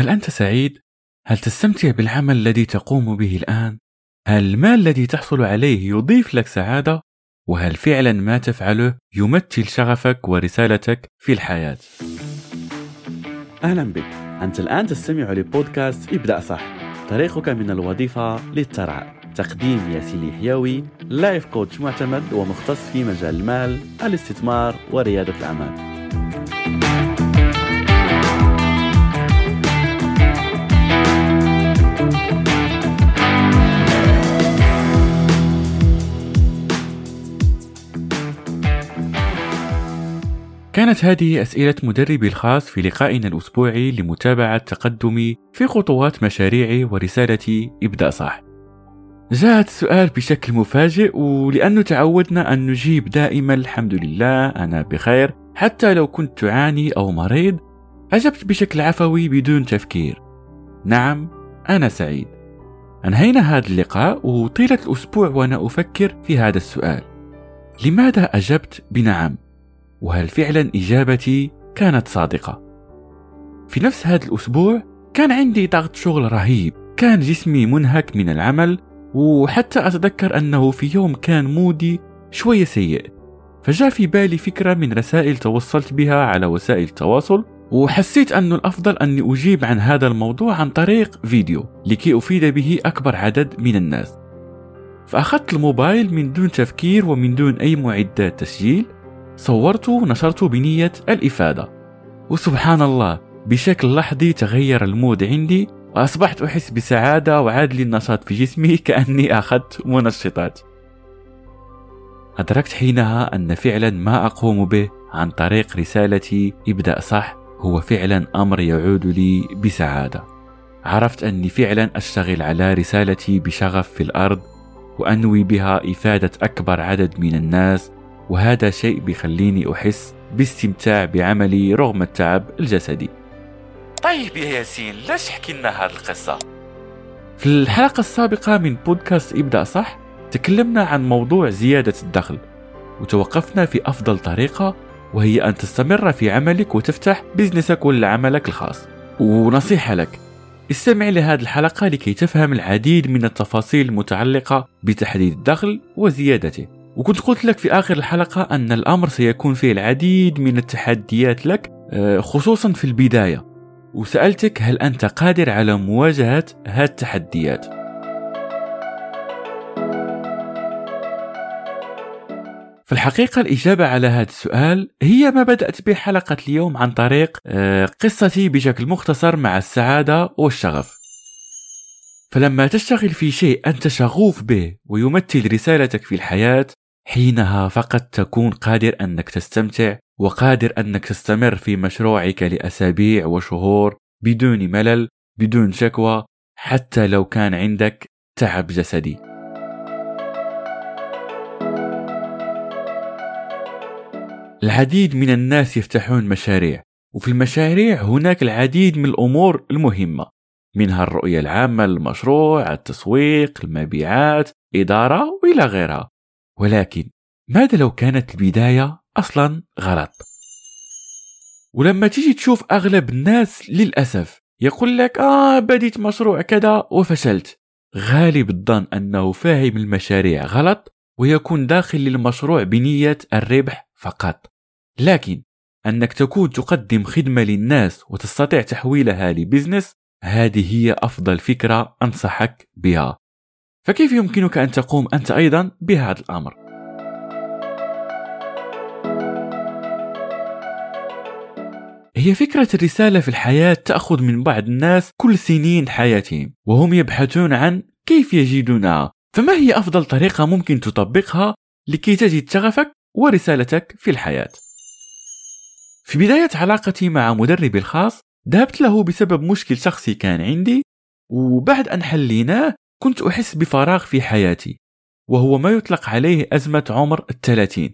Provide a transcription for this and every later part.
هل أنت سعيد؟ هل تستمتع بالعمل الذي تقوم به الآن؟ هل المال الذي تحصل عليه يضيف لك سعادة؟ وهل فعلا ما تفعله يمثل شغفك ورسالتك في الحياة؟ أهلا بك أنت الآن تستمع لبودكاست إبدأ صح طريقك من الوظيفة للثراء تقديم ياسين الحيوي لايف كوتش معتمد ومختص في مجال المال الاستثمار وريادة الأعمال كانت هذه أسئلة مدربي الخاص في لقائنا الأسبوعي لمتابعة تقدمي في خطوات مشاريعي ورسالتي ابدأ صح. جاءت السؤال بشكل مفاجئ ولأنه تعودنا أن نجيب دائما الحمد لله أنا بخير حتى لو كنت تعاني أو مريض أجبت بشكل عفوي بدون تفكير. نعم أنا سعيد. أنهينا هذا اللقاء وطيلة الأسبوع وأنا أفكر في هذا السؤال. لماذا أجبت بنعم؟ وهل فعلا إجابتي كانت صادقة؟ في نفس هذا الأسبوع كان عندي ضغط شغل رهيب. كان جسمي منهك من العمل وحتى أتذكر أنه في يوم كان مودي شوية سيء. فجاء في بالي فكرة من رسائل توصلت بها على وسائل التواصل وحسيت أنه الأفضل أني أجيب عن هذا الموضوع عن طريق فيديو لكي أفيد به أكبر عدد من الناس. فأخذت الموبايل من دون تفكير ومن دون أي معدات تسجيل صورت ونشرت بنية الإفادة. وسبحان الله بشكل لحظي تغير المود عندي وأصبحت أحس بسعادة وعاد لي النشاط في جسمي كأني أخذت منشطات. أدركت حينها أن فعلا ما أقوم به عن طريق رسالتي ابدأ صح هو فعلا أمر يعود لي بسعادة. عرفت أني فعلا أشتغل على رسالتي بشغف في الأرض وأنوي بها إفادة أكبر عدد من الناس وهذا شيء بيخليني أحس باستمتاع بعملي رغم التعب الجسدي. طيب يا ياسين ليش حكي لنا هذه القصة؟ في الحلقة السابقة من بودكاست ابدأ صح؟ تكلمنا عن موضوع زيادة الدخل وتوقفنا في أفضل طريقة وهي أن تستمر في عملك وتفتح بزنسك ولا عملك الخاص. ونصيحة لك استمع لهذه الحلقة لكي تفهم العديد من التفاصيل المتعلقة بتحديد الدخل وزيادته. وكنت قلت لك في آخر الحلقة أن الأمر سيكون فيه العديد من التحديات لك آه، خصوصا في البداية. وسألتك هل أنت قادر على مواجهة هذه التحديات في الحقيقة الإجابة على هذا السؤال هي ما بدأت به حلقة اليوم عن طريق آه، قصتي بشكل مختصر مع السعادة والشغف. فلما تشتغل في شيء أنت شغوف به ويمثل رسالتك في الحياة حينها فقط تكون قادر أنك تستمتع وقادر أنك تستمر في مشروعك لأسابيع وشهور بدون ملل بدون شكوى حتى لو كان عندك تعب جسدي. العديد من الناس يفتحون مشاريع وفي المشاريع هناك العديد من الأمور المهمة منها الرؤية العامة للمشروع التسويق المبيعات إدارة وإلى غيرها. ولكن ماذا لو كانت البداية أصلا غلط؟ ولما تيجي تشوف أغلب الناس للأسف يقول لك آه بديت مشروع كذا وفشلت. غالب الظن أنه فاهم المشاريع غلط ويكون داخل للمشروع بنية الربح فقط. لكن أنك تكون تقدم خدمة للناس وتستطيع تحويلها لبزنس هذه هي أفضل فكرة أنصحك بها. فكيف يمكنك أن تقوم أنت أيضا بهذا الأمر؟ هي فكرة الرسالة في الحياة تأخذ من بعض الناس كل سنين حياتهم وهم يبحثون عن كيف يجدونها فما هي أفضل طريقة ممكن تطبقها لكي تجد شغفك ورسالتك في الحياة في بداية علاقتي مع مدربي الخاص ذهبت له بسبب مشكل شخصي كان عندي وبعد أن حليناه كنت أحس بفراغ في حياتي وهو ما يطلق عليه أزمة عمر الثلاثين.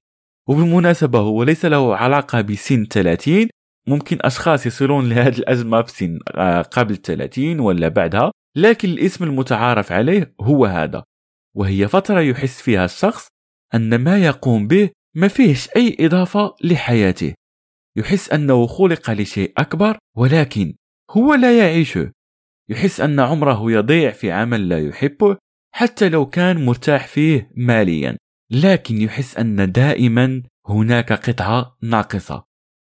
وبالمناسبة هو ليس له علاقة بسن 30 ممكن أشخاص يصلون لهذه الأزمة في سن آه، قبل 30 ولا بعدها لكن الاسم المتعارف عليه هو هذا. وهي فترة يحس فيها الشخص أن ما يقوم به ما فيهش أي إضافة لحياته. يحس أنه خلق لشيء أكبر ولكن هو لا يعيشه. يحس أن عمره يضيع في عمل لا يحبه حتى لو كان مرتاح فيه ماليا. لكن يحس أن دائما هناك قطعة ناقصة.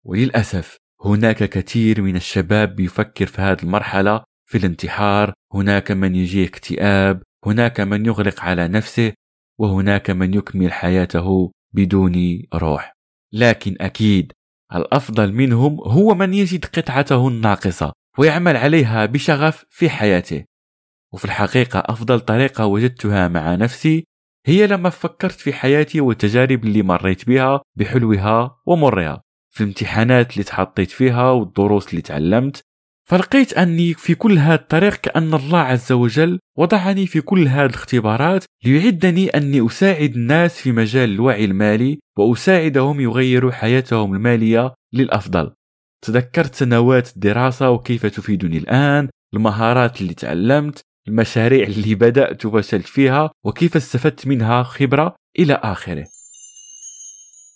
وللأسف هناك كثير من الشباب يفكر في هذه المرحلة في الانتحار هناك من يجيه اكتئاب هناك من يغلق على نفسه وهناك من يكمل حياته بدون روح. لكن أكيد الأفضل منهم هو من يجد قطعته الناقصة. ويعمل عليها بشغف في حياته. وفي الحقيقة أفضل طريقة وجدتها مع نفسي هي لما فكرت في حياتي والتجارب اللي مريت بها بحلوها ومرها. في الامتحانات اللي تحطيت فيها والدروس اللي تعلمت فلقيت أني في كل هذا الطريق كأن الله عز وجل وضعني في كل هذه الاختبارات ليعدني أني أساعد الناس في مجال الوعي المالي وأساعدهم يغيروا حياتهم المالية للأفضل. تذكرت سنوات الدراسة وكيف تفيدني الآن المهارات اللي تعلمت المشاريع اللي بدأت وفشلت فيها وكيف استفدت منها خبرة إلى آخره.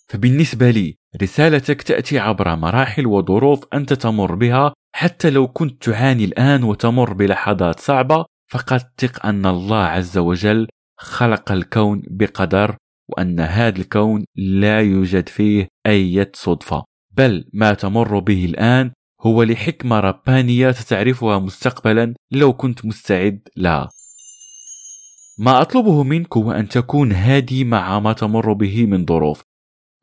فبالنسبة لي رسالتك تأتي عبر مراحل وظروف أنت تمر بها حتى لو كنت تعاني الآن وتمر بلحظات صعبة فقد ثق أن الله عز وجل خلق الكون بقدر وأن هذا الكون لا يوجد فيه أي صدفة. بل ما تمر به الآن هو لحكمة ربانية ستعرفها مستقبلا لو كنت مستعد لها ما أطلبه منك هو أن تكون هادي مع ما تمر به من ظروف.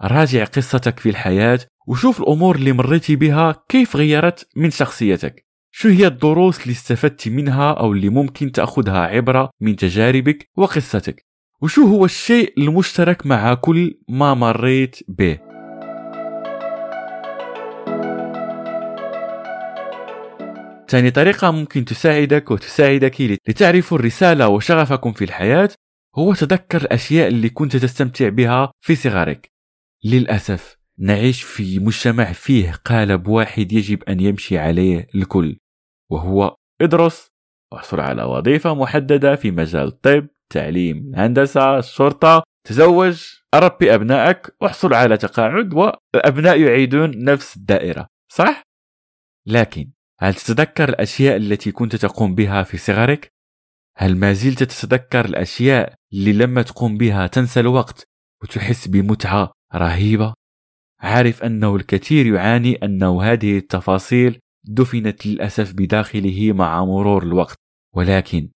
راجع قصتك في الحياة وشوف الأمور اللي مريتي بها كيف غيرت من شخصيتك. شو هي الدروس اللي استفدت منها أو اللي ممكن تأخذها عبرة من تجاربك وقصتك؟ وشو هو الشيء المشترك مع كل ما مريت به؟ ثاني طريقة ممكن تساعدك وتساعدك لتعرفوا الرسالة وشغفكم في الحياة هو تذكر الأشياء اللي كنت تستمتع بها في صغرك للأسف نعيش في مجتمع فيه قالب واحد يجب أن يمشي عليه الكل وهو إدرس واحصل على وظيفة محددة في مجال الطب تعليم الهندسة الشرطة تزوج أربي أبنائك واحصل على تقاعد والأبناء يعيدون نفس الدائرة صح؟ لكن هل تتذكر الأشياء التي كنت تقوم بها في صغرك؟ هل ما زلت تتذكر الأشياء اللي لما تقوم بها تنسى الوقت وتحس بمتعة رهيبة؟ عارف أنه الكثير يعاني أنه هذه التفاصيل دفنت للأسف بداخله مع مرور الوقت ولكن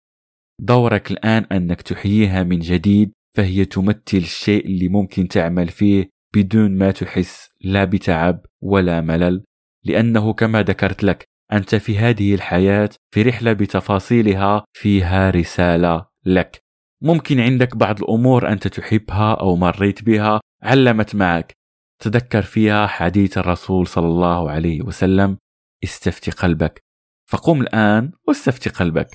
دورك الآن أنك تحييها من جديد فهي تمثل الشيء اللي ممكن تعمل فيه بدون ما تحس لا بتعب ولا ملل لأنه كما ذكرت لك أنت في هذه الحياة في رحلة بتفاصيلها فيها رسالة لك. ممكن عندك بعض الأمور أنت تحبها أو مريت بها علمت معك. تذكر فيها حديث الرسول صلى الله عليه وسلم استفتي قلبك. فقم الآن واستفتي قلبك.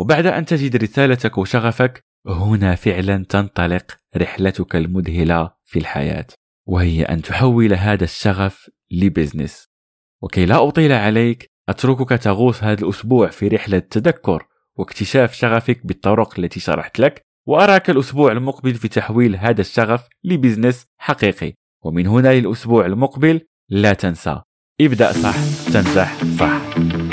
وبعد أن تجد رسالتك وشغفك هنا فعلا تنطلق رحلتك المذهلة في الحياة وهي أن تحول هذا الشغف لبزنس. وكي لا أطيل عليك أتركك تغوص هذا الأسبوع في رحلة تذكر واكتشاف شغفك بالطرق التي شرحت لك وأراك الأسبوع المقبل في تحويل هذا الشغف لبزنس حقيقي. ومن هنا للأسبوع المقبل لا تنسى. ابدأ صح تنجح صح.